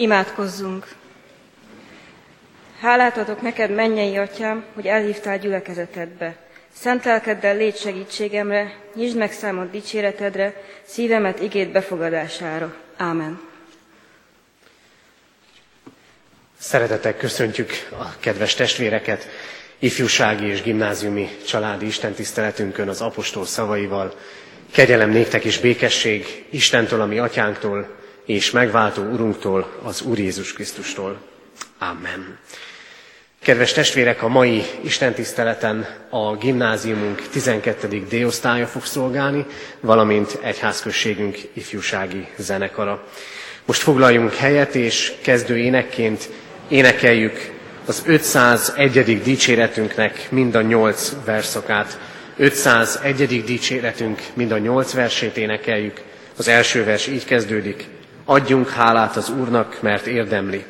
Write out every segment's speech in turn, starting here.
Imádkozzunk! Hálát adok neked, mennyei atyám, hogy elhívtál gyülekezetedbe. Szent lelkeddel légy segítségemre, nyisd meg számot dicséretedre, szívemet igét befogadására. Ámen. Szeretettel köszöntjük a kedves testvéreket ifjúsági és gimnáziumi családi istentiszteletünkön az apostol szavaival. Kegyelem néktek és békesség Istentől, ami atyánktól, és megváltó Urunktól, az Úr Jézus Krisztustól. Amen. Kedves testvérek, a mai istentiszteleten a gimnáziumunk 12. D-osztálya fog szolgálni, valamint egyházközségünk ifjúsági zenekara. Most foglaljunk helyet, és kezdő énekként énekeljük az 501. dicséretünknek mind a nyolc verszakát. 501. dicséretünk mind a nyolc versét énekeljük. Az első vers így kezdődik. Adjunk hálát az Úrnak, mert érdemli.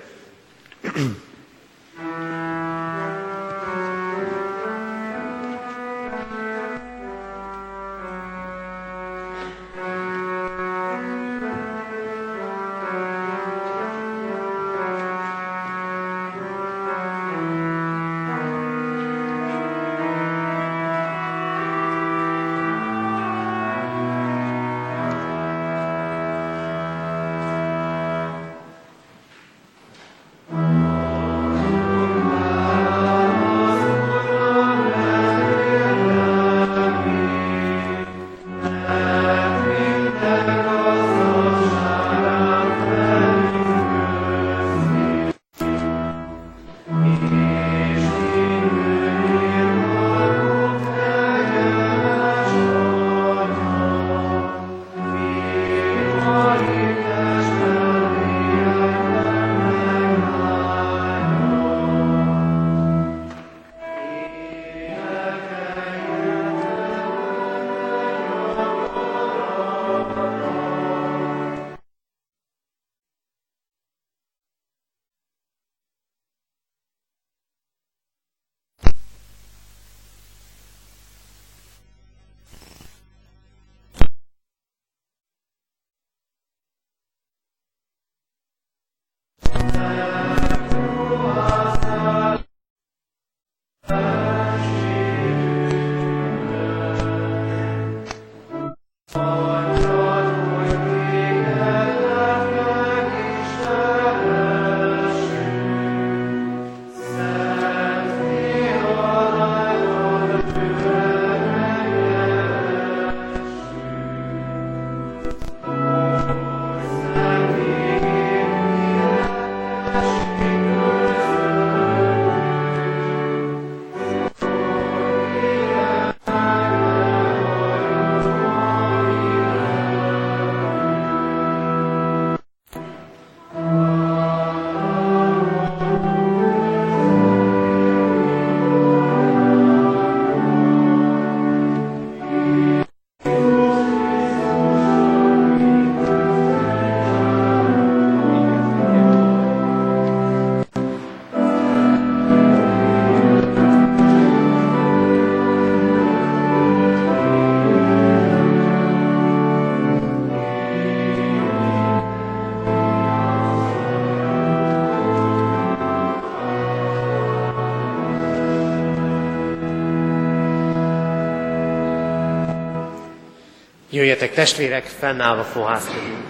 Jöjjetek testvérek, fennállva fohászkodjunk.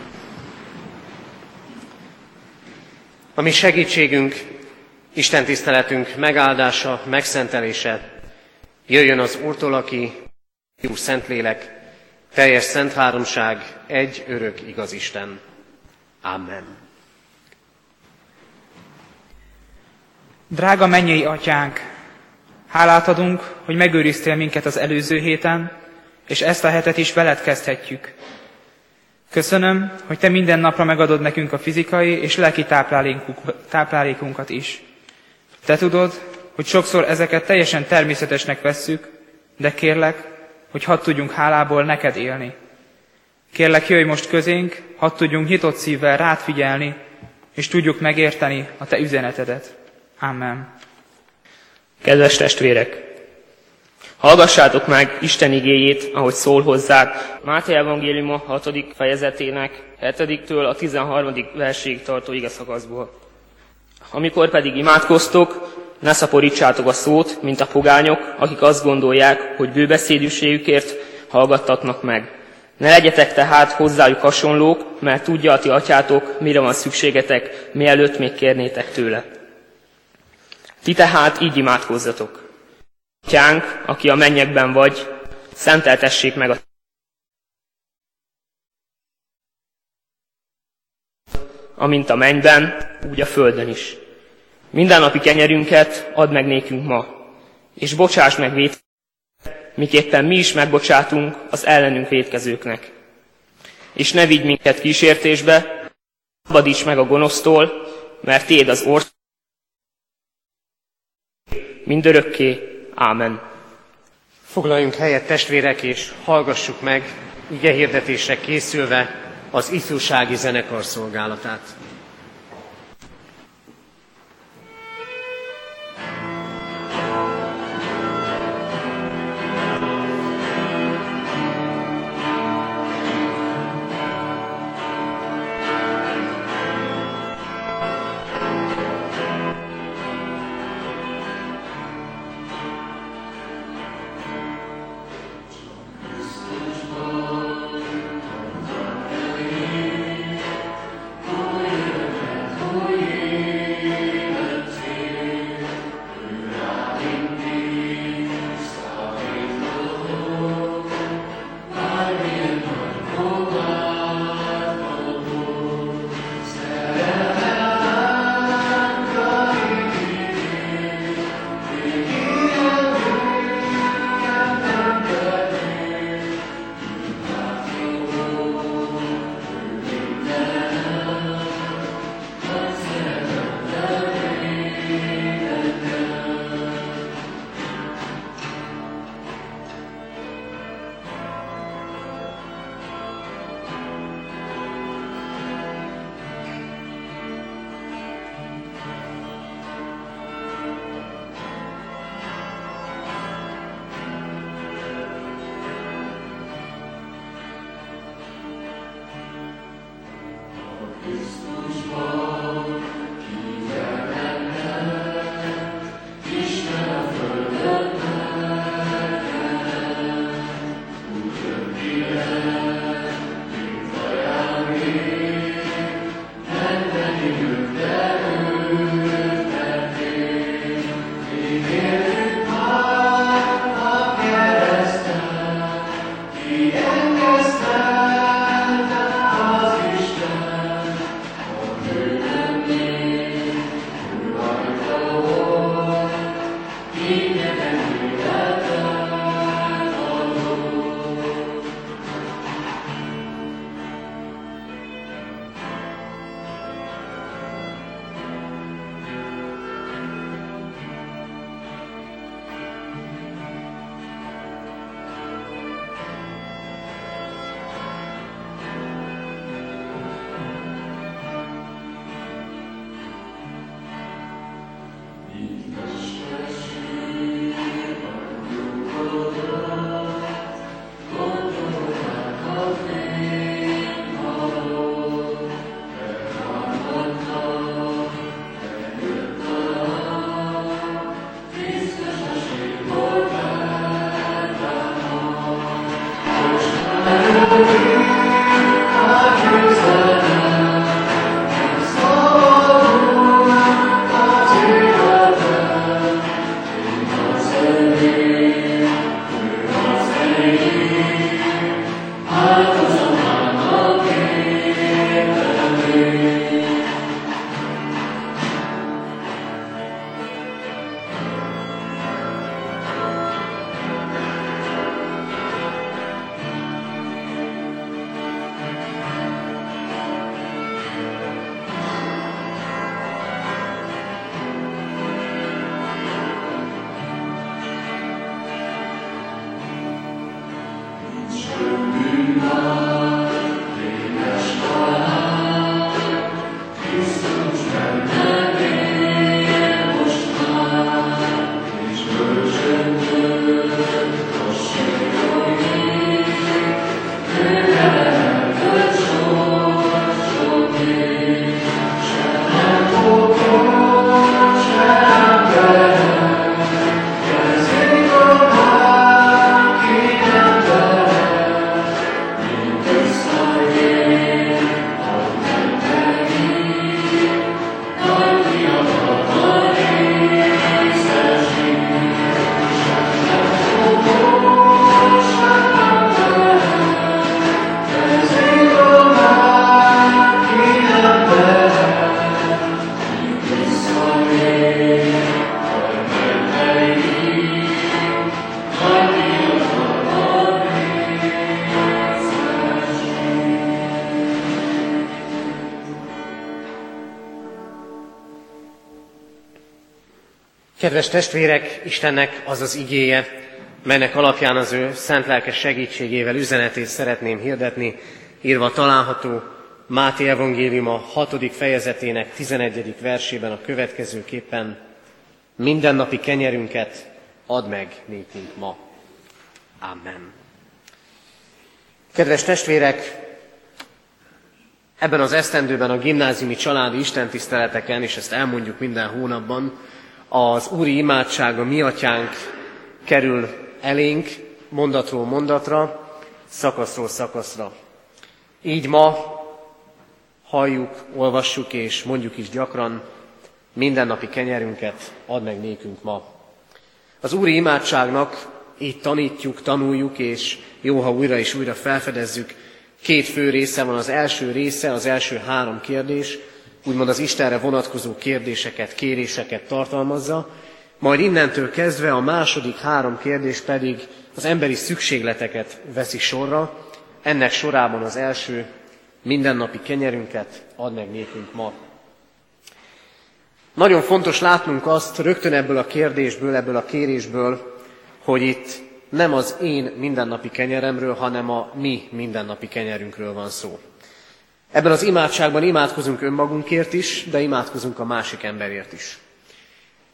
A mi segítségünk, Isten tiszteletünk megáldása, megszentelése jöjjön az Úrtól, aki Jó Szentlélek, teljes szent háromság, egy örök igaz Isten. Amen. Drága mennyei atyánk, hálát adunk, hogy megőriztél minket az előző héten, és ezt a hetet is veled kezdhetjük. Köszönöm, hogy Te minden napra megadod nekünk a fizikai és lelki táplálékunkat is. Te tudod, hogy sokszor ezeket teljesen természetesnek vesszük, de kérlek, hogy hadd tudjunk hálából neked élni. Kérlek, jöjj most közénk, hadd tudjunk nyitott szívvel rád figyelni, és tudjuk megérteni a Te üzenetedet. Amen. Kedves testvérek! Hallgassátok meg Isten igéjét, ahogy szól hozzák. Máté Evangéliuma 6. fejezetének 7-től a 13. verséig tartó igeszakaszból. Amikor pedig imádkoztok, ne szaporítsátok a szót, mint a pogányok, akik azt gondolják, hogy bőbeszédűségükért hallgattatnak meg. Ne legyetek tehát hozzájuk hasonlók, mert tudja a ti atyátok, mire van szükségetek, mielőtt még kérnétek tőle. Ti tehát így imádkozzatok. Atyánk, aki a mennyekben vagy, szenteltessék meg a amint a mennyben, úgy a földön is. Mindennapi kenyerünket add meg nékünk ma, és bocsáss meg vét, miképpen mi is megbocsátunk az ellenünk védkezőknek. És ne vigy minket kísértésbe, szabadíts meg a gonosztól, mert Téd az ország mindörökké. Ámen. Foglaljunk helyet testvérek, és hallgassuk meg ige hirdetésre készülve az ifjúsági zenekar szolgálatát. Kedves testvérek, Istennek az az igéje, melynek alapján az ő szent lelkes segítségével üzenetét szeretném hirdetni, írva található Máté Evangélium a 6. fejezetének 11. versében a következőképpen mindennapi kenyerünket add meg nékünk ma. Amen. Kedves testvérek, ebben az esztendőben a gimnáziumi családi istentiszteleteken, és ezt elmondjuk minden hónapban, az Úri imádság, a mi atyánk kerül elénk mondatról mondatra, szakaszról szakaszra. Így ma halljuk, olvassuk és mondjuk is gyakran, mindennapi kenyerünket add meg nékünk ma. Az Úri imádságnak így tanítjuk, tanuljuk, és jó, ha újra és újra felfedezzük, két fő része van. Az első része, az első három kérdés, úgymond az Istenre vonatkozó kérdéseket, kéréseket tartalmazza, majd innentől kezdve a második három kérdés pedig az emberi szükségleteket veszi sorra, ennek sorában az első mindennapi kenyerünket ad meg nékünk ma. Nagyon fontos látnunk azt rögtön ebből a kérdésből, ebből a kérésből, hogy itt nem az én mindennapi kenyeremről, hanem a mi mindennapi kenyerünkről van szó. Ebben az imádságban imádkozunk önmagunkért is, de imádkozunk a másik emberért is.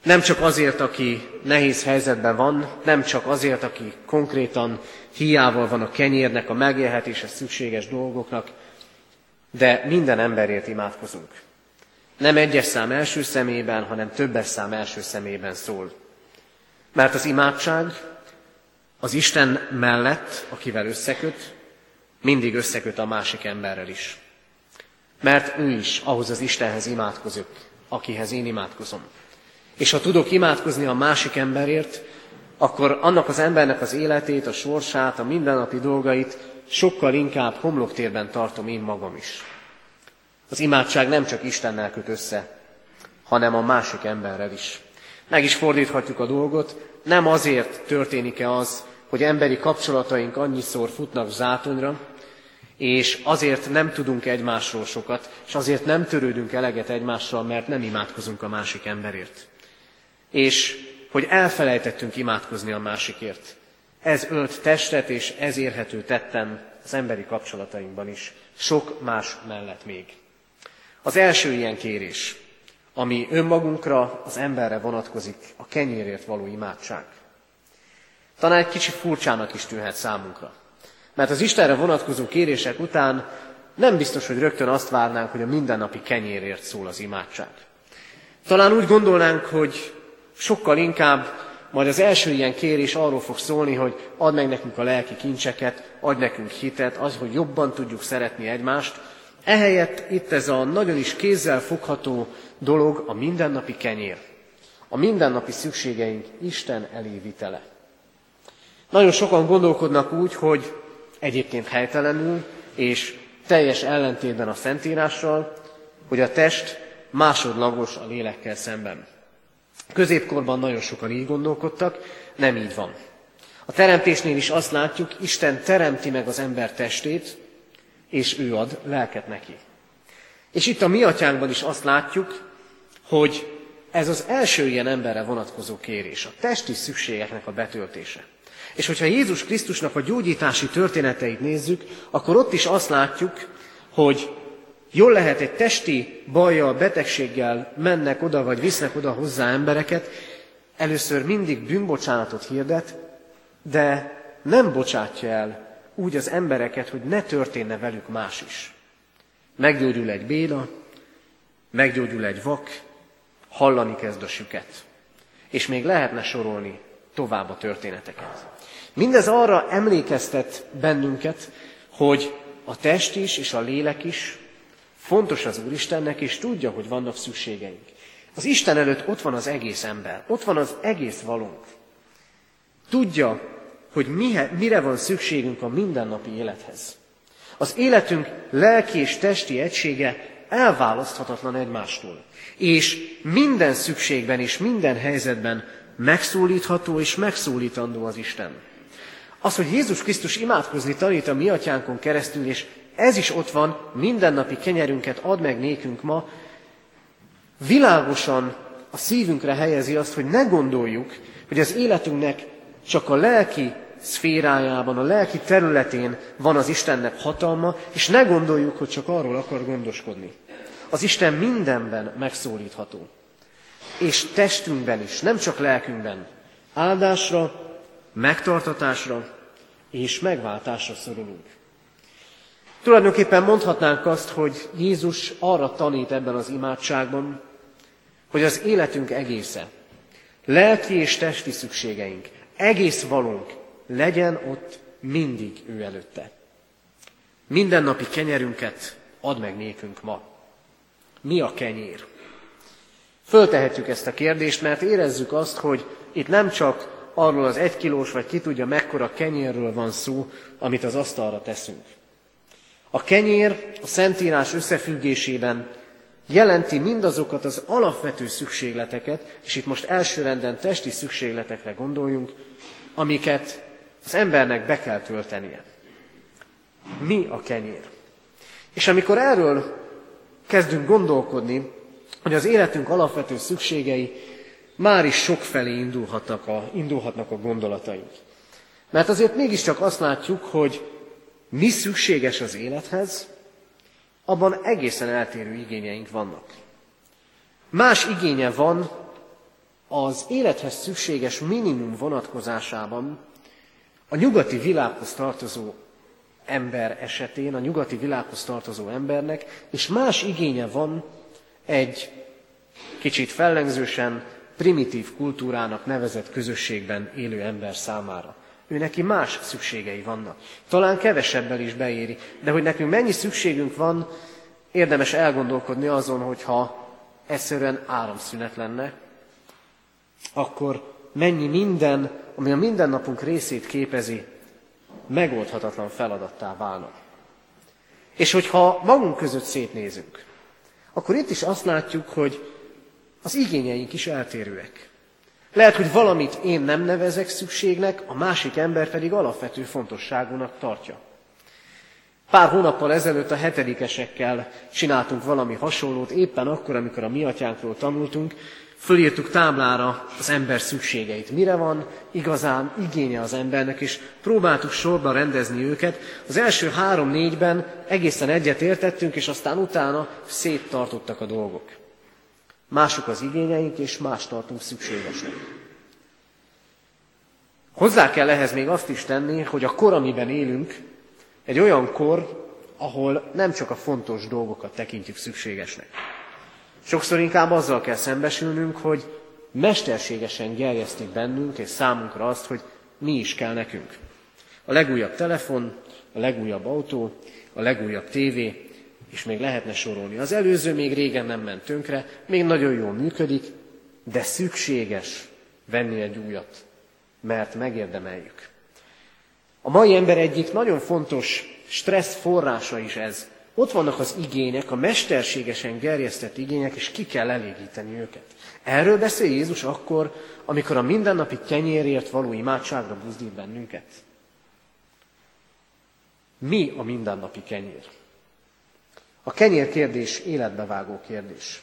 Nem csak azért, aki nehéz helyzetben van, nem csak azért, aki konkrétan hiával van a kenyérnek, a megélhetéshez szükséges dolgoknak, de minden emberért imádkozunk. Nem egyes szám első szemében, hanem többes szám első szemében szól. Mert az imádság az Isten mellett, akivel összeköt, mindig összeköt a másik emberrel is. Mert ő is ahhoz az Istenhez imádkozik, akihez én imádkozom. És ha tudok imádkozni a másik emberért, akkor annak az embernek az életét, a sorsát, a mindennapi dolgait sokkal inkább homloktérben tartom én magam is. Az imádság nem csak Istennel köt össze, hanem a másik emberrel is. Meg is fordíthatjuk a dolgot, nem azért történik-e az, hogy emberi kapcsolataink annyiszor futnak zátonyra, és azért nem tudunk egymásról sokat, és azért nem törődünk eleget egymással, mert nem imádkozunk a másik emberért. És hogy elfelejtettünk imádkozni a másikért. Ez ölt testet, és ez érhető tetten az emberi kapcsolatainkban is, sok más mellett még. Az első ilyen kérés, ami önmagunkra, az emberre vonatkozik, a kenyérért való imádság. Talán egy kicsi furcsának is tűnhet számunkra. Mert az Istenre vonatkozó kérések után nem biztos, hogy rögtön azt várnánk, hogy a mindennapi kenyérért szól az imádság. Talán úgy gondolnánk, hogy sokkal inkább majd az első ilyen kérés arról fog szólni, hogy add meg nekünk a lelki kincseket, adj nekünk hitet, az, hogy jobban tudjuk szeretni egymást. Ehelyett itt ez a nagyon is kézzel fogható dolog a mindennapi kenyér. A mindennapi szükségeink Isten elévitele. Nagyon sokan gondolkodnak úgy, hogy egyébként helytelenül és teljes ellentétben a Szentírással, hogy a test másodlagos a lélekkel szemben. Középkorban nagyon sokan így gondolkodtak, nem így van. A teremtésnél is azt látjuk, Isten teremti meg az ember testét, és ő ad lelket neki. És itt a mi atyánkban is azt látjuk, hogy ez az első ilyen emberre vonatkozó kérés, a testi szükségeknek a betöltése. És hogyha Jézus Krisztusnak a gyógyítási történeteit nézzük, akkor ott is azt látjuk, hogy jól lehet egy testi bajjal, betegséggel mennek oda, vagy visznek oda hozzá embereket, először mindig bűnbocsánatot hirdet, de nem bocsátja el úgy az embereket, hogy ne történne velük más is. Meggyógyul egy béna, meggyógyul egy vak, hallani kezd a süket. És még lehetne sorolni tovább a történeteket. Mindez arra emlékeztet bennünket, hogy a test is és a lélek is fontos az Úristennek, és tudja, hogy vannak szükségeink. Az Isten előtt ott van az egész ember, ott van az egész valunk. Tudja, hogy mire van szükségünk a mindennapi élethez. Az életünk lelki és testi egysége elválaszthatatlan egymástól. És minden szükségben és minden helyzetben megszólítható és megszólítandó az Isten. Az, hogy Jézus Krisztus imádkozni tanít a mi atyánkon keresztül, és ez is ott van, mindennapi kenyerünket ad meg nékünk ma, világosan a szívünkre helyezi azt, hogy ne gondoljuk, hogy az életünknek csak a lelki szférájában, a lelki területén van az Istennek hatalma, és ne gondoljuk, hogy csak arról akar gondoskodni. Az Isten mindenben megszólítható. És testünkben is, nem csak lelkünkben. Áldásra, megtartatásra és megváltásra szorulunk. Tulajdonképpen mondhatnánk azt, hogy Jézus arra tanít ebben az imádságban, hogy az életünk egésze, lelki és testi szükségeink, egész valónk legyen ott mindig ő előtte. Mindennapi kenyerünket ad meg nékünk ma. Mi a kenyér? Föltehetjük ezt a kérdést, mert érezzük azt, hogy itt nem csak arról az egykilós, vagy ki tudja mekkora kenyérről van szó, amit az asztalra teszünk. A kenyér a Szentírás összefüggésében jelenti mindazokat az alapvető szükségleteket, és itt most elsőrenden testi szükségletekre gondoljunk, amiket az embernek be kell töltenie. Mi a kenyér? És amikor erről kezdünk gondolkodni, hogy az életünk alapvető szükségei már is sokfelé indulhatnak a, indulhatnak a gondolataink. Mert azért mégiscsak azt látjuk, hogy mi szükséges az élethez, abban egészen eltérő igényeink vannak. Más igénye van az élethez szükséges minimum vonatkozásában a nyugati világhoz tartozó ember esetén, a nyugati világhoz tartozó embernek, és más igénye van egy kicsit fellengzősen primitív kultúrának nevezett közösségben élő ember számára. Ő neki más szükségei vannak. Talán kevesebbel is beéri, de hogy nekünk mennyi szükségünk van, érdemes elgondolkodni azon, hogyha egyszerűen áramszünet lenne, akkor mennyi minden, ami a mindennapunk részét képezi, megoldhatatlan feladattá válna. És hogyha magunk között szétnézünk, akkor itt is azt látjuk, hogy az igényeink is eltérőek. Lehet, hogy valamit én nem nevezek szükségnek, a másik ember pedig alapvető fontosságúnak tartja. Pár hónappal ezelőtt a hetedikesekkel csináltunk valami hasonlót, éppen akkor, amikor a mi atyánkról tanultunk, fölírtuk táblára az ember szükségeit. Mire van igazán igénye az embernek, és próbáltuk sorba rendezni őket. Az első három-négyben egészen egyet értettünk, és aztán utána széttartottak a dolgok. Mások az igényeink, és más tartunk szükségesnek. Hozzá kell ehhez még azt is tenni, hogy a kor, amiben élünk, egy olyan kor, ahol nem csak a fontos dolgokat tekintjük szükségesnek. Sokszor inkább azzal kell szembesülnünk, hogy mesterségesen gerjesztik bennünk és számunkra azt, hogy mi is kell nekünk. A legújabb telefon, a legújabb autó, a legújabb tévé, és még lehetne sorolni. Az előző még régen nem ment tönkre, még nagyon jól működik, de szükséges venni egy újat, mert megérdemeljük. A mai ember egyik nagyon fontos stressz forrása is ez. Ott vannak az igények, a mesterségesen gerjesztett igények, és ki kell elégíteni őket. Erről beszél Jézus akkor, amikor a mindennapi kenyérért való imádságra buzdít bennünket. Mi a mindennapi kenyér? A kenyér kérdés életbevágó kérdés.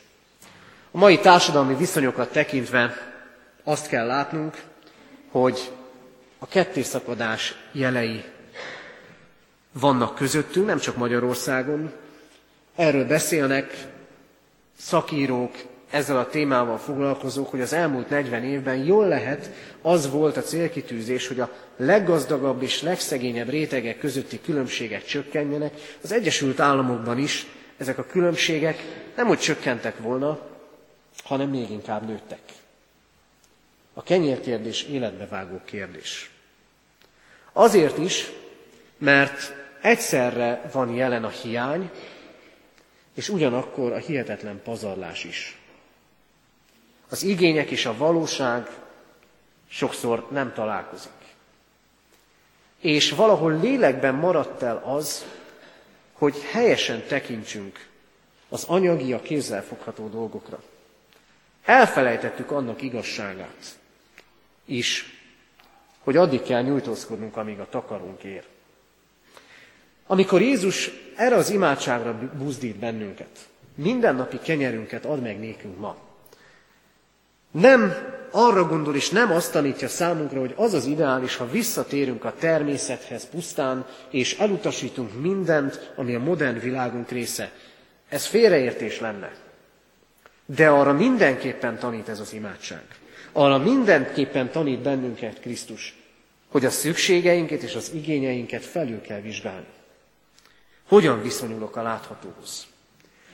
A mai társadalmi viszonyokat tekintve azt kell látnunk, hogy a kettészakadás jelei vannak közöttünk, nem csak Magyarországon. Erről beszélnek szakírók, ezzel a témával foglalkozók, hogy az elmúlt 40 évben jól lehet, az volt a célkitűzés, hogy a leggazdagabb és legszegényebb rétegek közötti különbségek csökkenjenek. Az Egyesült Államokban is ezek a különbségek nem hogy csökkentek volna, hanem még inkább nőttek. A kenyérkérdés életbevágó kérdés. Azért is, mert egyszerre van jelen a hiány, és ugyanakkor a hihetetlen pazarlás is. Az igények és a valóság sokszor nem találkozik. És valahol lélekben maradt el az, hogy helyesen tekintsünk az anyagi, a kézzelfogható dolgokra. Elfelejtettük annak igazságát is, hogy addig kell nyújtózkodnunk, amíg a takarunk ér. Amikor Jézus erre az imádságra buzdít bennünket, mindennapi kenyerünket ad meg nékünk ma, Nem arra gondol, és nem azt tanítja számunkra, hogy az az ideális, ha visszatérünk a természethez pusztán, és elutasítunk mindent, ami a modern világunk része. Ez félreértés lenne. De arra mindenképpen tanít ez az imádság. Arra mindenképpen tanít bennünket Krisztus, hogy a szükségeinket és az igényeinket felül kell vizsgálni. Hogyan viszonyulok a láthatóhoz?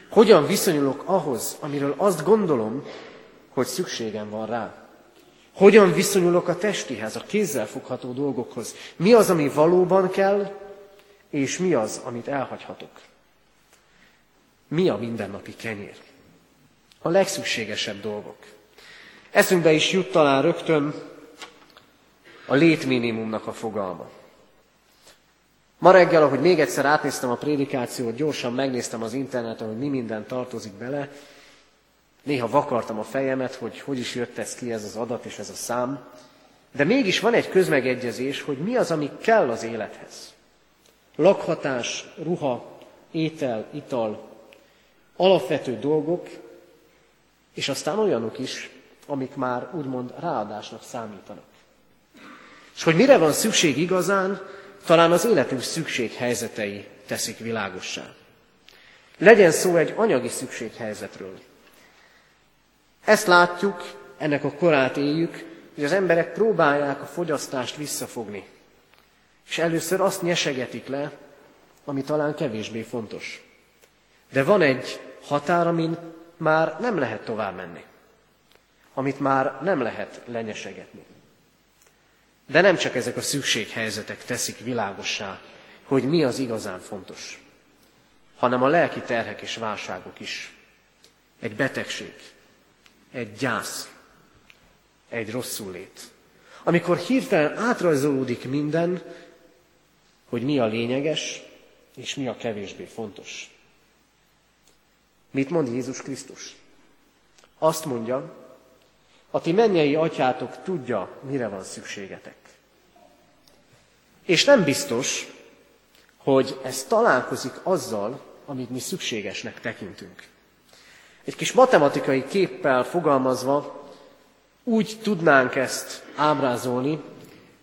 Hogyan viszonyulok ahhoz, amiről azt gondolom, hogy szükségem van rá? Hogyan viszonyulok a testihez, a kézzel fogható dolgokhoz? Mi az, ami valóban kell, és mi az, amit elhagyhatok? Mi a mindennapi kenyér? A legszükségesebb dolgok. Eszünkbe is jut talán rögtön a létminimumnak a fogalma. Ma reggel, ahogy még egyszer átnéztem a prédikációt, gyorsan megnéztem az interneten, hogy mi minden tartozik bele, Néha vakartam a fejemet, hogy hogy is jött ez ki ez az adat és ez a szám, de mégis van egy közmegegyezés, hogy mi az, ami kell az élethez. Lakhatás, ruha, étel, ital, alapvető dolgok, és aztán olyanok is, amik már úgymond ráadásnak számítanak. És hogy mire van szükség igazán, talán az életünk szükséghelyzetei teszik világossá. Legyen szó egy anyagi szükséghelyzetről, ezt látjuk, ennek a korát éljük, hogy az emberek próbálják a fogyasztást visszafogni. És először azt nyesegetik le, ami talán kevésbé fontos. De van egy határ, amin már nem lehet tovább menni. Amit már nem lehet lenyesegetni. De nem csak ezek a szükséghelyzetek teszik világossá, hogy mi az igazán fontos, hanem a lelki terhek és válságok is. Egy betegség, egy gyász, egy rosszul lét. Amikor hirtelen átrajzolódik minden, hogy mi a lényeges, és mi a kevésbé fontos. Mit mond Jézus Krisztus? Azt mondja, a ti mennyei atyátok tudja, mire van szükségetek. És nem biztos, hogy ez találkozik azzal, amit mi szükségesnek tekintünk. Egy kis matematikai képpel fogalmazva úgy tudnánk ezt ábrázolni,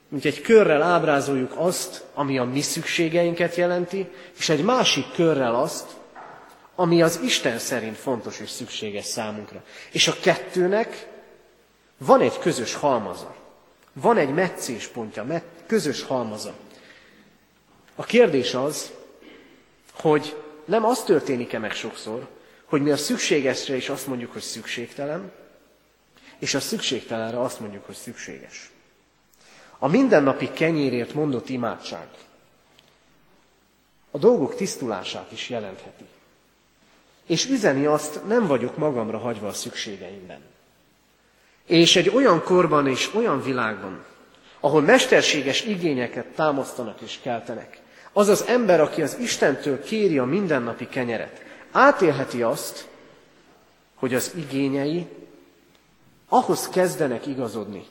mint egy körrel ábrázoljuk azt, ami a mi szükségeinket jelenti, és egy másik körrel azt, ami az Isten szerint fontos és szükséges számunkra. És a kettőnek van egy közös halmaza. Van egy meccéspontja, közös halmaza. A kérdés az, hogy nem az történik-e meg sokszor, hogy mi a szükségesre is azt mondjuk, hogy szükségtelen, és a szükségtelenre azt mondjuk, hogy szükséges. A mindennapi kenyérért mondott imádság a dolgok tisztulását is jelentheti. És üzeni azt, nem vagyok magamra hagyva a szükségeimben. És egy olyan korban és olyan világban, ahol mesterséges igényeket támasztanak és keltenek, az az ember, aki az Istentől kéri a mindennapi kenyeret, átélheti azt, hogy az igényei ahhoz kezdenek igazodni,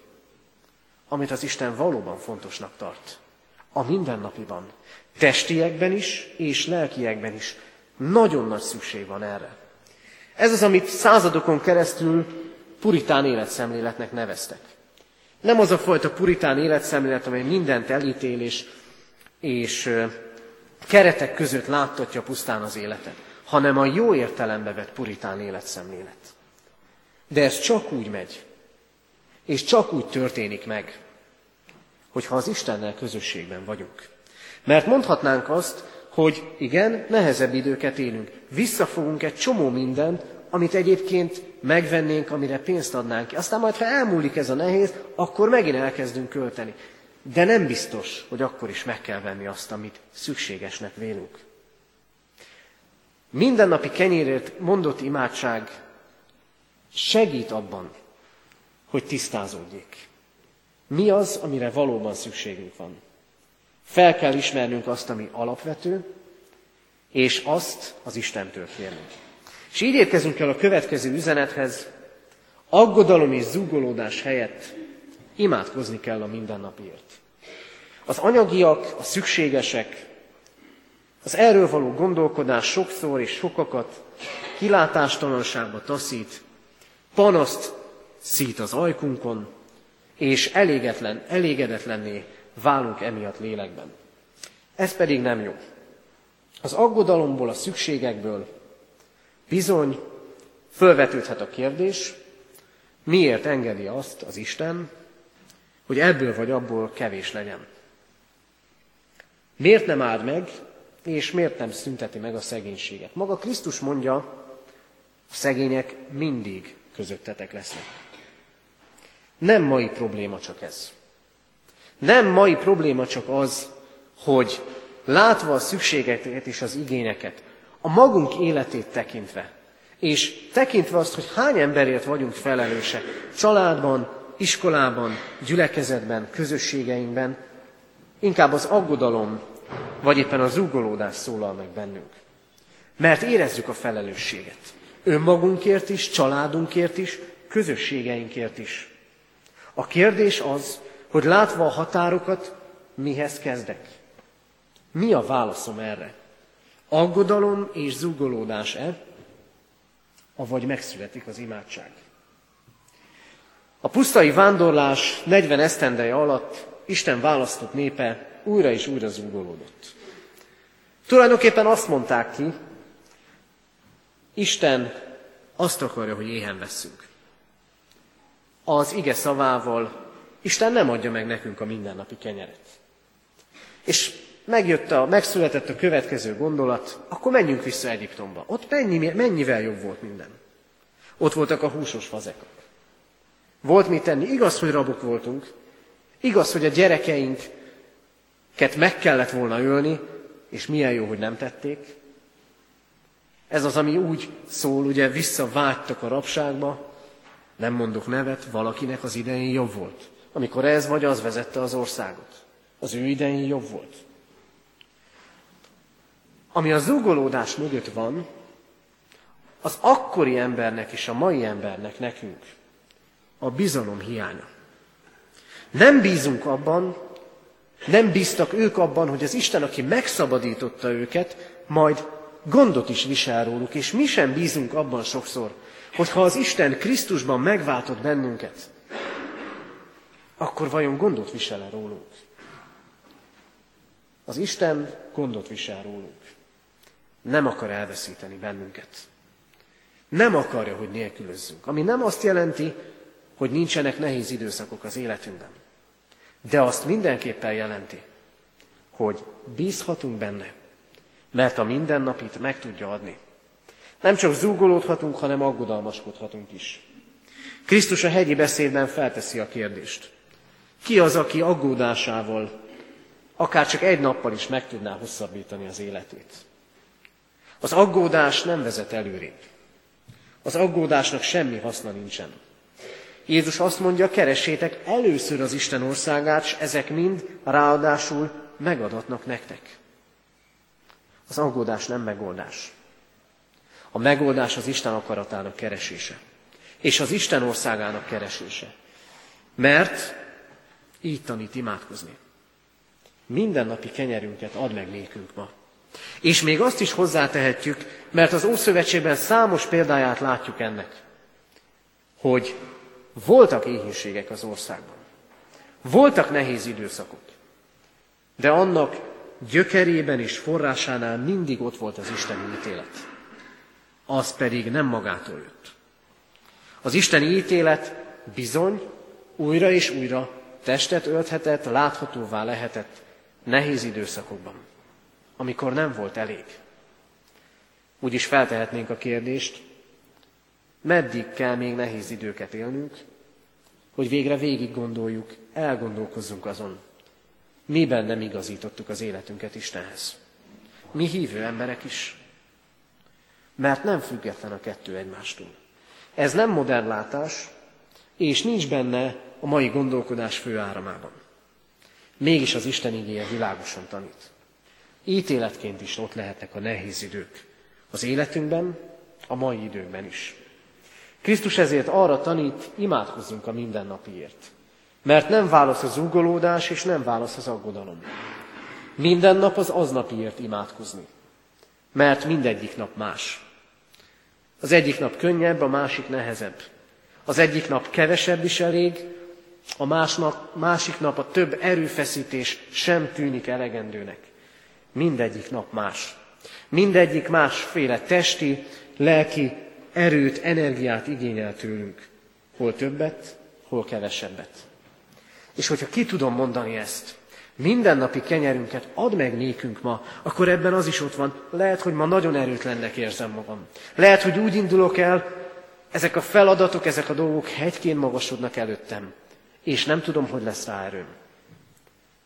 amit az Isten valóban fontosnak tart. A mindennapiban, testiekben is és lelkiekben is. Nagyon nagy szükség van erre. Ez az, amit századokon keresztül puritán életszemléletnek neveztek. Nem az a fajta puritán életszemlélet, amely mindent elítél és, és keretek között láttatja pusztán az életet hanem a jó értelembe vett puritán életszemlélet. De ez csak úgy megy, és csak úgy történik meg, hogyha az Istennel közösségben vagyunk. Mert mondhatnánk azt, hogy igen, nehezebb időket élünk. Visszafogunk egy csomó mindent, amit egyébként megvennénk, amire pénzt adnánk ki. Aztán majd, ha elmúlik ez a nehéz, akkor megint elkezdünk költeni. De nem biztos, hogy akkor is meg kell venni azt, amit szükségesnek vélünk. Mindennapi kenyérért mondott imádság segít abban, hogy tisztázódjék. Mi az, amire valóban szükségünk van? Fel kell ismernünk azt, ami alapvető, és azt az Istentől kérnünk. És így érkezünk el a következő üzenethez, aggodalom és zúgolódás helyett imádkozni kell a mindennapiért. Az anyagiak, a szükségesek, az erről való gondolkodás sokszor és sokakat kilátástalanságba taszít, panaszt szít az ajkunkon, és elégedetlen, elégedetlenné válunk emiatt lélekben. Ez pedig nem jó. Az aggodalomból, a szükségekből bizony fölvetődhet a kérdés, miért engedi azt az Isten, hogy ebből vagy abból kevés legyen. Miért nem áld meg, és miért nem szünteti meg a szegénységet? Maga Krisztus mondja, a szegények mindig közöttetek lesznek. Nem mai probléma csak ez. Nem mai probléma csak az, hogy látva a szükségeket és az igényeket, a magunk életét tekintve, és tekintve azt, hogy hány emberért vagyunk felelősek, családban, iskolában, gyülekezetben, közösségeinkben, inkább az aggodalom, vagy éppen a zúgolódás szólal meg bennünk. Mert érezzük a felelősséget. Önmagunkért is, családunkért is, közösségeinkért is. A kérdés az, hogy látva a határokat, mihez kezdek? Mi a válaszom erre? Aggodalom és zúgolódás-e, avagy megszületik az imádság? A pusztai vándorlás 40 esztendeje alatt Isten választott népe újra és újra zúgolódott. Tulajdonképpen azt mondták ki, Isten azt akarja, hogy éhen veszünk. Az ige szavával Isten nem adja meg nekünk a mindennapi kenyeret. És megjött a, megszületett a következő gondolat, akkor menjünk vissza Egyiptomba. Ott mennyi, mennyivel jobb volt minden. Ott voltak a húsos fazekak. Volt mit tenni. Igaz, hogy rabok voltunk. Igaz, hogy a gyerekeinket meg kellett volna ölni, és milyen jó, hogy nem tették. Ez az, ami úgy szól, ugye visszavágytak a rabságba, nem mondok nevet, valakinek az idején jobb volt. Amikor ez vagy az vezette az országot. Az ő idején jobb volt. Ami a zúgolódás mögött van, az akkori embernek és a mai embernek nekünk a bizalom hiánya. Nem bízunk abban, nem bíztak ők abban, hogy az Isten, aki megszabadította őket, majd gondot is visel róluk, és mi sem bízunk abban sokszor, hogy ha az Isten Krisztusban megváltott bennünket, akkor vajon gondot visel-e rólunk? Az Isten gondot visel rólunk. Nem akar elveszíteni bennünket. Nem akarja, hogy nélkülözzünk. Ami nem azt jelenti, hogy nincsenek nehéz időszakok az életünkben. De azt mindenképpen jelenti, hogy bízhatunk benne, mert a mindennapit meg tudja adni. Nem csak zúgolódhatunk, hanem aggodalmaskodhatunk is. Krisztus a hegyi beszédben felteszi a kérdést. Ki az, aki aggódásával akár csak egy nappal is meg tudná hosszabbítani az életét? Az aggódás nem vezet előrébb. Az aggódásnak semmi haszna nincsen. Jézus azt mondja, keresétek először az Isten országát, és ezek mind ráadásul megadatnak nektek. Az aggódás nem megoldás. A megoldás az Isten akaratának keresése. És az Isten országának keresése. Mert így tanít imádkozni. Mindennapi kenyerünket ad meg nékünk ma. És még azt is hozzátehetjük, mert az Ószövetségben számos példáját látjuk ennek, hogy voltak éhínségek az országban. Voltak nehéz időszakok. De annak gyökerében és forrásánál mindig ott volt az Isteni ítélet. Az pedig nem magától jött. Az Isteni ítélet bizony újra és újra testet ölthetett, láthatóvá lehetett nehéz időszakokban, amikor nem volt elég. Úgy is feltehetnénk a kérdést, meddig kell még nehéz időket élnünk, hogy végre végig gondoljuk, elgondolkozzunk azon, miben nem igazítottuk az életünket Istenhez. Mi hívő emberek is. Mert nem független a kettő egymástól. Ez nem modern látás, és nincs benne a mai gondolkodás fő áramában. Mégis az Isten igéje világosan tanít. Ítéletként is ott lehetnek a nehéz idők. Az életünkben, a mai időkben is. Krisztus ezért arra tanít, imádkozzunk a mindennapiért. Mert nem válasz az ugolódás, és nem válasz az aggodalom. Minden nap az aznapiért imádkozni. Mert mindegyik nap más. Az egyik nap könnyebb, a másik nehezebb. Az egyik nap kevesebb is elég, a másnap, másik nap a több erőfeszítés sem tűnik elegendőnek. Mindegyik nap más. Mindegyik másféle testi, lelki erőt, energiát igényel tőlünk. Hol többet, hol kevesebbet. És hogyha ki tudom mondani ezt, mindennapi kenyerünket add meg nékünk ma, akkor ebben az is ott van. Lehet, hogy ma nagyon erőtlennek érzem magam. Lehet, hogy úgy indulok el, ezek a feladatok, ezek a dolgok hegyként magasodnak előttem, és nem tudom, hogy lesz rá erőm.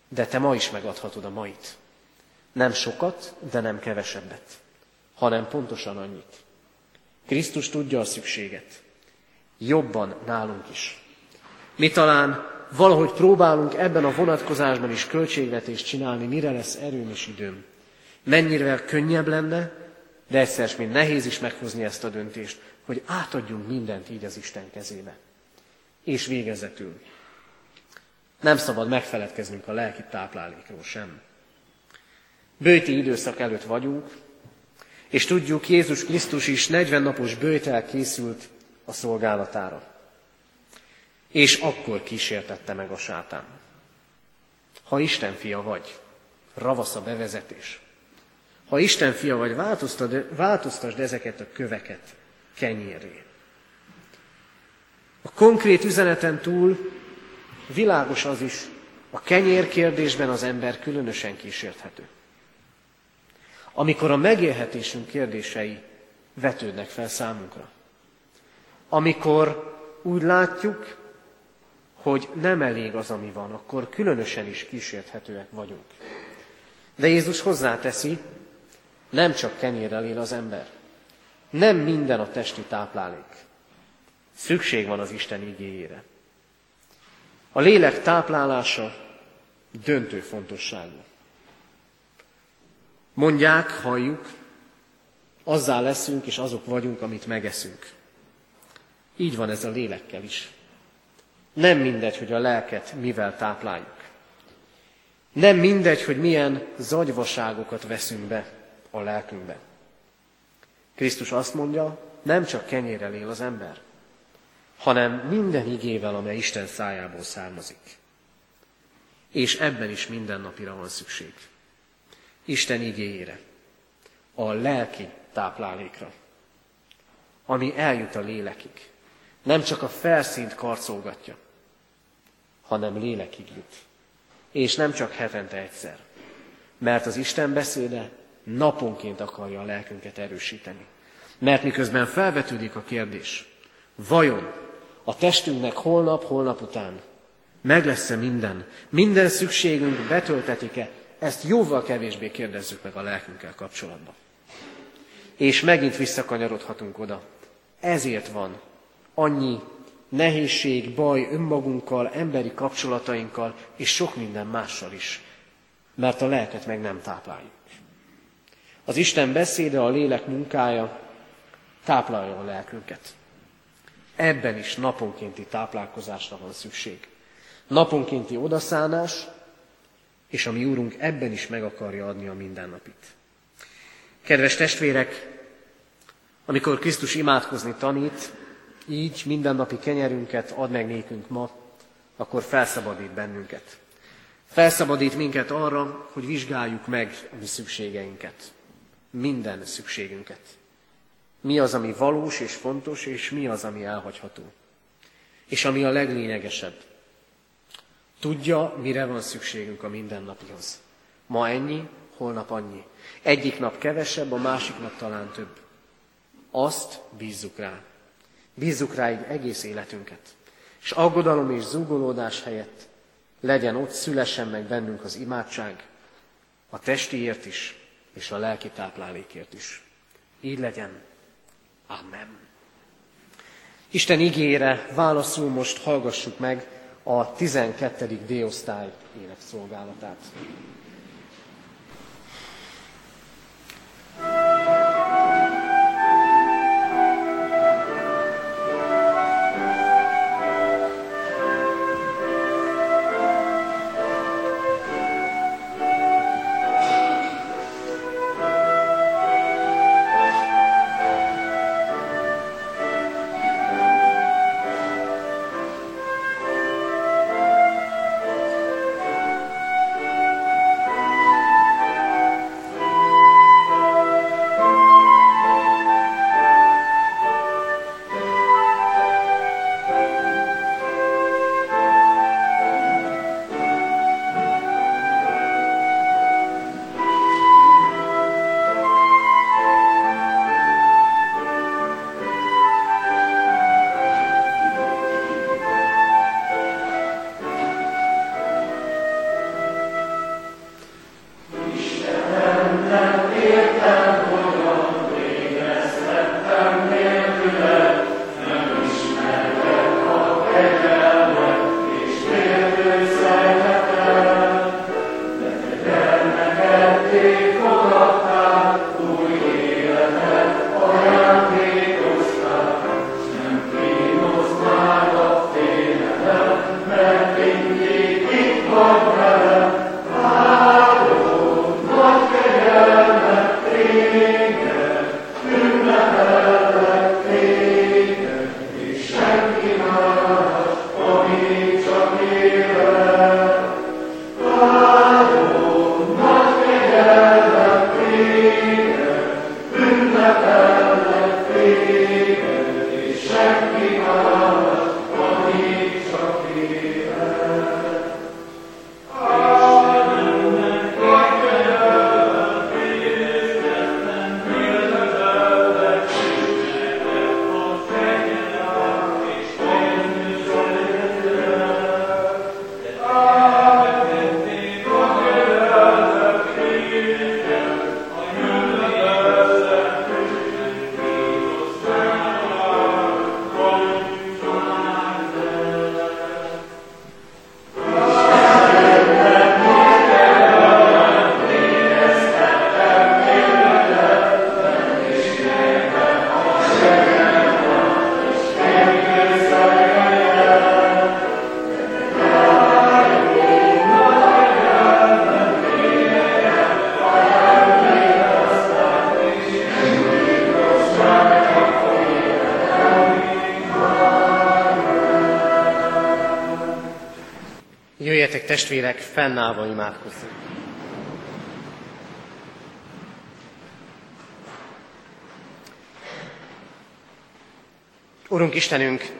De te ma is megadhatod a mait. Nem sokat, de nem kevesebbet, hanem pontosan annyit. Krisztus tudja a szükséget. Jobban nálunk is. Mi talán valahogy próbálunk ebben a vonatkozásban is költségvetést csinálni, mire lesz erőm és időm. Mennyire könnyebb lenne, de egyszer mint nehéz is meghozni ezt a döntést, hogy átadjunk mindent így az Isten kezébe. És végezetül. Nem szabad megfeledkeznünk a lelki táplálékról sem. Bőti időszak előtt vagyunk, és tudjuk, Jézus Krisztus is 40 napos bőtel készült a szolgálatára. És akkor kísértette meg a sátán. Ha Isten fia vagy, ravasz a bevezetés. Ha Isten fia vagy, változtasd ezeket a köveket kenyéré. A konkrét üzeneten túl világos az is, a kenyér kérdésben az ember különösen kísérthető. Amikor a megélhetésünk kérdései vetődnek fel számunkra. Amikor úgy látjuk, hogy nem elég az, ami van, akkor különösen is kísérthetőek vagyunk. De Jézus hozzáteszi, nem csak kenyérrel él az ember. Nem minden a testi táplálék. Szükség van az Isten igéjére. A lélek táplálása döntő fontosságú. Mondják, halljuk, azzá leszünk és azok vagyunk, amit megeszünk. Így van ez a lélekkel is. Nem mindegy, hogy a lelket mivel tápláljuk. Nem mindegy, hogy milyen zagyvaságokat veszünk be a lelkünkbe. Krisztus azt mondja, nem csak kenyérrel él az ember, hanem minden igével, amely Isten szájából származik. És ebben is minden napira van szükség. Isten igéjére, a lelki táplálékra, ami eljut a lélekig. Nem csak a felszínt karcolgatja, hanem lélekig jut. És nem csak hetente egyszer. Mert az Isten beszéde naponként akarja a lelkünket erősíteni. Mert miközben felvetődik a kérdés, vajon a testünknek holnap, holnap után meg lesz-e minden, minden szükségünk betöltetik-e, ezt jóval kevésbé kérdezzük meg a lelkünkkel kapcsolatban. És megint visszakanyarodhatunk oda. Ezért van annyi nehézség, baj önmagunkkal, emberi kapcsolatainkkal, és sok minden mással is. Mert a lelket meg nem tápláljuk. Az Isten beszéde, a lélek munkája táplálja a lelkünket. Ebben is naponkénti táplálkozásra van szükség. Naponkénti odaszánás, és a mi Úrunk ebben is meg akarja adni a mindennapit. Kedves testvérek, amikor Krisztus imádkozni tanít, így mindennapi kenyerünket ad meg nékünk ma, akkor felszabadít bennünket. Felszabadít minket arra, hogy vizsgáljuk meg a mi szükségeinket. Minden szükségünket. Mi az, ami valós és fontos, és mi az, ami elhagyható. És ami a leglényegesebb. Tudja, mire van szükségünk a mindennapihoz. Ma ennyi, holnap annyi. Egyik nap kevesebb, a másik nap talán több. Azt bízzuk rá. Bízzuk ráig egész életünket. És aggodalom és zúgolódás helyett legyen ott, szülessen meg bennünk az imádság, a testiért is, és a lelki táplálékért is. Így legyen. Amen. Isten igére válaszul most hallgassuk meg a 12. D-osztály énekszolgálatát. Testvérek, fennállva imádkozzunk. Urunk Istenünk,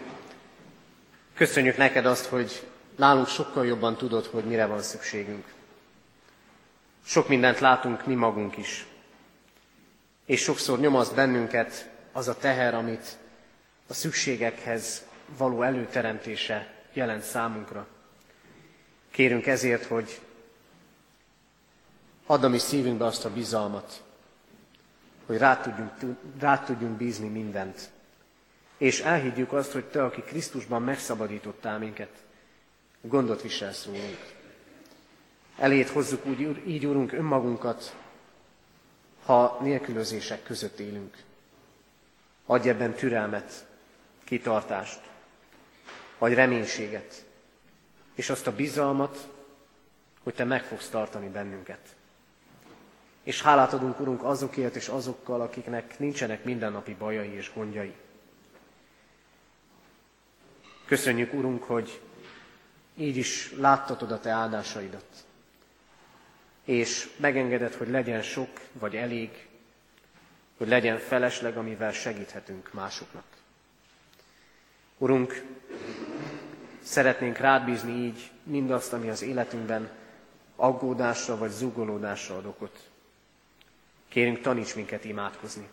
köszönjük neked azt, hogy nálunk sokkal jobban tudod, hogy mire van szükségünk. Sok mindent látunk mi magunk is. És sokszor nyomaszt bennünket az a teher, amit a szükségekhez való előteremtése jelent számunkra. Kérünk ezért, hogy add a mi szívünkbe azt a bizalmat, hogy rá tudjunk, rá tudjunk bízni mindent. És elhiggyük azt, hogy Te, aki Krisztusban megszabadítottál minket, gondot viselsz rólunk. Elét hozzuk úgy, így, Urunk, önmagunkat, ha nélkülözések között élünk. Adj ebben türelmet, kitartást, vagy reménységet, és azt a bizalmat, hogy Te meg fogsz tartani bennünket. És hálát adunk, Urunk, azokért és azokkal, akiknek nincsenek mindennapi bajai és gondjai. Köszönjük, Urunk, hogy így is láttatod a Te áldásaidat. És megengeded, hogy legyen sok vagy elég, hogy legyen felesleg, amivel segíthetünk másoknak. Urunk, Szeretnénk rád bízni így mindazt, ami az életünkben aggódásra vagy zugolódásra ad okot. Kérünk, taníts minket imádkozni,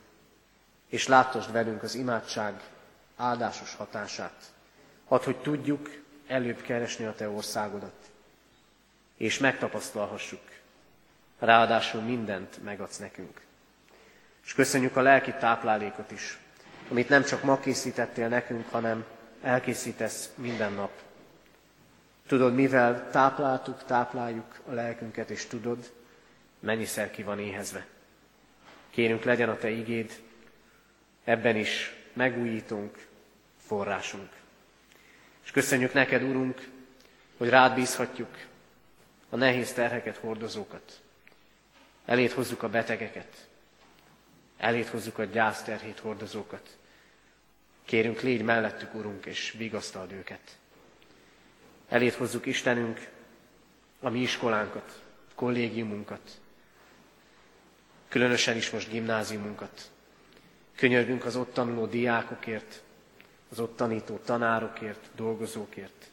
és láttasd velünk az imádság áldásos hatását. Hadd, hogy tudjuk előbb keresni a Te országodat, és megtapasztalhassuk. Ráadásul mindent megadsz nekünk. És köszönjük a lelki táplálékot is, amit nem csak ma készítettél nekünk, hanem elkészítesz minden nap. Tudod, mivel tápláltuk, tápláljuk a lelkünket, és tudod, mennyiszer ki van éhezve. Kérünk, legyen a Te igéd, ebben is megújítunk, forrásunk. És köszönjük neked, Urunk, hogy rád bízhatjuk a nehéz terheket hordozókat. Elét hozzuk a betegeket. Elét hozzuk a gyászterhét hordozókat. Kérünk, légy mellettük, Urunk, és vigasztald őket. Elét hozzuk Istenünk a mi iskolánkat, kollégiumunkat, különösen is most gimnáziumunkat. Könyörgünk az ott tanuló diákokért, az ott tanító tanárokért, dolgozókért.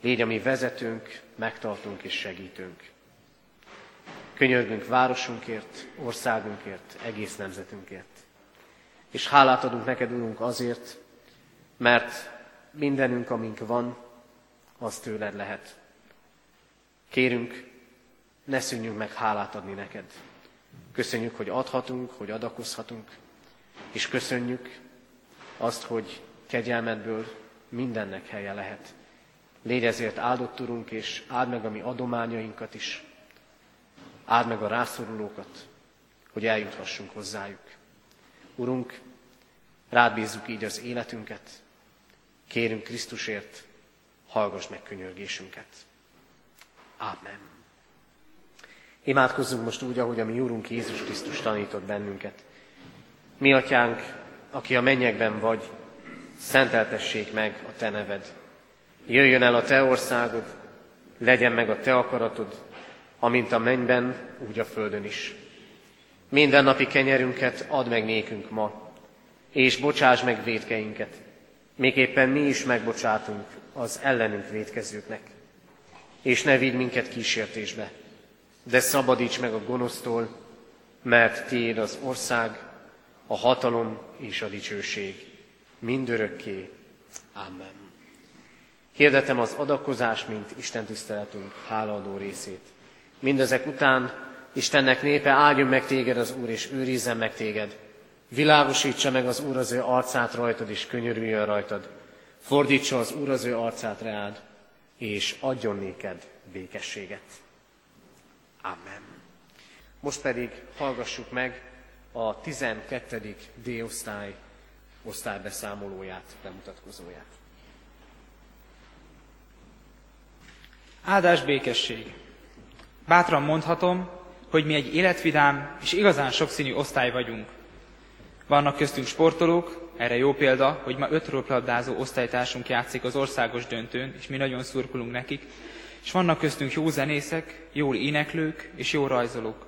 Légy a mi vezetőnk, megtartunk és segítünk. Könyörgünk városunkért, országunkért, egész nemzetünkért. És hálát adunk neked, Urunk, azért, mert mindenünk, amink van, az tőled lehet. Kérünk, ne szűnjünk meg hálát adni neked. Köszönjük, hogy adhatunk, hogy adakozhatunk, és köszönjük azt, hogy kegyelmedből mindennek helye lehet. Légy ezért áldott, Urunk, és áld meg a mi adományainkat is. Áld meg a rászorulókat, hogy eljuthassunk hozzájuk. Urunk, rád bízzuk így az életünket. Kérünk Krisztusért, hallgass meg könyörgésünket. Amen. Imádkozzunk most úgy, ahogy a mi Úrunk Jézus Krisztus tanított bennünket. Mi, Atyánk, aki a mennyekben vagy, szenteltessék meg a Te neved. Jöjjön el a Te országod, legyen meg a Te akaratod, amint a mennyben, úgy a földön is. Minden napi kenyerünket add meg nékünk ma, és bocsáss meg védkeinket, éppen mi is megbocsátunk az ellenünk védkezőknek. És ne vidd minket kísértésbe, de szabadíts meg a gonosztól, mert Tiéd az ország, a hatalom és a dicsőség mindörökké. Amen. Hirdetem az adakozás, mint Isten tiszteletünk hálaadó részét. Mindezek után Istennek népe áldjon meg téged az Úr, és őrizzen meg téged. Világosítsa meg az Úr az ő arcát rajtad, és könyörüljön rajtad. Fordítsa az Úr az ő arcát reád, és adjon néked békességet. Amen. Most pedig hallgassuk meg a 12. D-osztály osztálybeszámolóját, bemutatkozóját. Áldás békesség! Bátran mondhatom, hogy mi egy életvidám és igazán sokszínű osztály vagyunk. Vannak köztünk sportolók, erre jó példa, hogy ma öt röplabdázó osztálytársunk játszik az országos döntőn, és mi nagyon szurkolunk nekik, és vannak köztünk jó zenészek, jól éneklők és jó rajzolók.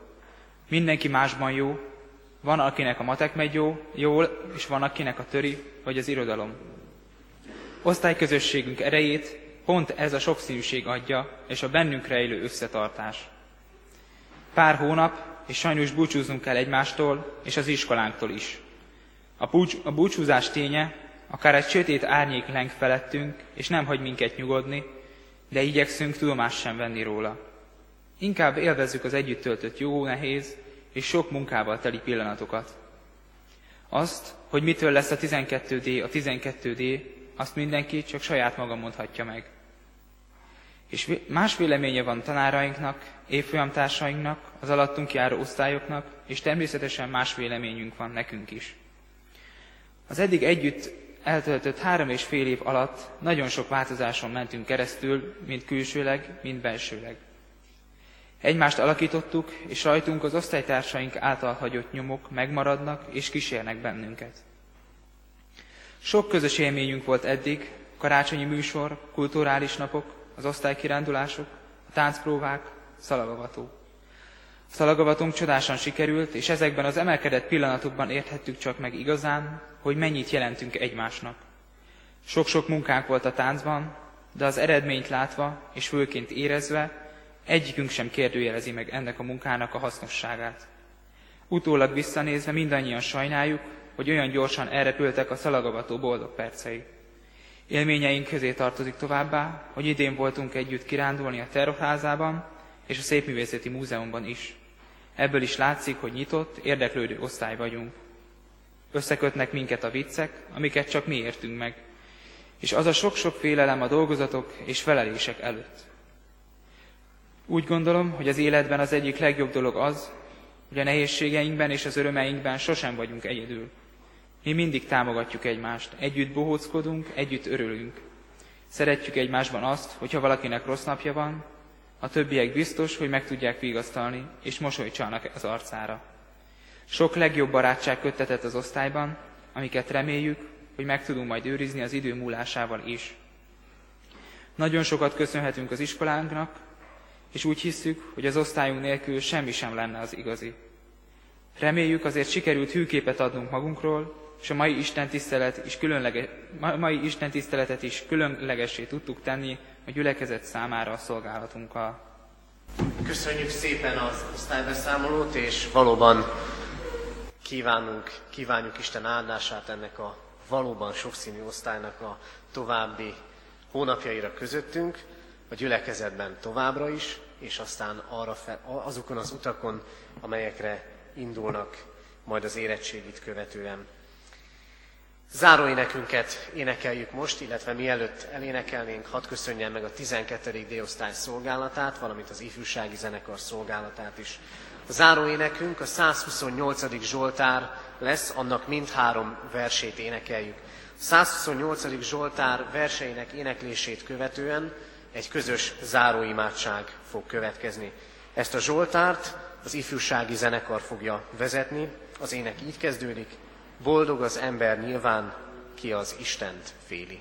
Mindenki másban jó, van akinek a matek megy jó, jól, és van akinek a töri vagy az irodalom. Osztályközösségünk erejét pont ez a sokszínűség adja, és a bennünk rejlő összetartás. Pár hónap, és sajnos búcsúznunk kell egymástól, és az iskolánktól is. A, búcs, a búcsúzás ténye, akár egy sötét árnyék leng felettünk, és nem hagy minket nyugodni, de igyekszünk tudomást sem venni róla. Inkább élvezzük az együtt töltött jó, nehéz és sok munkával teli pillanatokat. Azt, hogy mitől lesz a 12D a 12D, azt mindenki csak saját maga mondhatja meg. És más véleménye van tanárainknak, évfolyamtársainknak, az alattunk járó osztályoknak, és természetesen más véleményünk van nekünk is. Az eddig együtt eltöltött három és fél év alatt nagyon sok változáson mentünk keresztül, mind külsőleg, mind belsőleg. Egymást alakítottuk, és rajtunk az osztálytársaink által hagyott nyomok megmaradnak és kísérnek bennünket. Sok közös élményünk volt eddig, karácsonyi műsor, kulturális napok, az osztálykirándulások, a táncpróvák, szalagavató. Szalagavatunk csodásan sikerült, és ezekben az emelkedett pillanatokban érthettük csak meg igazán, hogy mennyit jelentünk egymásnak. Sok-sok munkánk volt a táncban, de az eredményt látva és főként érezve Egyikünk sem kérdőjelezi meg ennek a munkának a hasznosságát. Utólag visszanézve mindannyian sajnáljuk, hogy olyan gyorsan elrepültek a szalagavató boldog percei. Élményeink közé tartozik továbbá, hogy idén voltunk együtt kirándulni a terrorházában és a Szépművészeti Múzeumban is. Ebből is látszik, hogy nyitott, érdeklődő osztály vagyunk. Összekötnek minket a viccek, amiket csak mi értünk meg, és az a sok-sok félelem a dolgozatok és felelések előtt. Úgy gondolom, hogy az életben az egyik legjobb dolog az, hogy a nehézségeinkben és az örömeinkben sosem vagyunk egyedül. Mi mindig támogatjuk egymást, együtt bohóckodunk, együtt örülünk. Szeretjük egymásban azt, hogyha valakinek rossz napja van, a többiek biztos, hogy meg tudják vigasztalni, és mosolycsalnak az arcára. Sok legjobb barátság köttetett az osztályban, amiket reméljük, hogy meg tudunk majd őrizni az idő múlásával is. Nagyon sokat köszönhetünk az iskolánknak, és úgy hisszük, hogy az osztályunk nélkül semmi sem lenne az igazi. Reméljük azért sikerült hűképet adnunk magunkról, és a mai Isten, tisztelet is különlege, mai Isten tiszteletet is különlegessé tudtuk tenni a gyülekezet számára a szolgálatunkkal. Köszönjük szépen az osztálybeszámolót, és valóban kívánunk, kívánjuk Isten áldását ennek a valóban sokszínű osztálynak a további hónapjaira közöttünk, a gyülekezetben továbbra is, és aztán arra fel, azokon az utakon, amelyekre indulnak majd az érettségit követően. Záróénekünket énekeljük most, illetve mielőtt elénekelnénk, hadd köszönjem meg a 12. D-osztály szolgálatát, valamint az ifjúsági zenekar szolgálatát is. A záróénekünk a 128. Zsoltár lesz, annak mindhárom versét énekeljük. A 128. Zsoltár verseinek éneklését követően egy közös záróimádság fog következni. Ezt a Zsoltárt az ifjúsági zenekar fogja vezetni, az ének így kezdődik, boldog az ember nyilván, ki az Istent féli.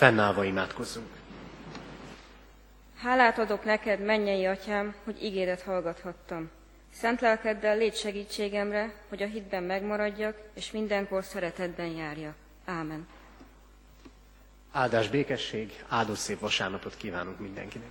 Fennállva imádkozzunk. Hálát adok neked, mennyei atyám, hogy ígéret hallgathattam. Szent lelkeddel légy segítségemre, hogy a hitben megmaradjak, és mindenkor szeretetben járja. Ámen. Áldás békesség, áldó szép vasárnapot kívánunk mindenkinek.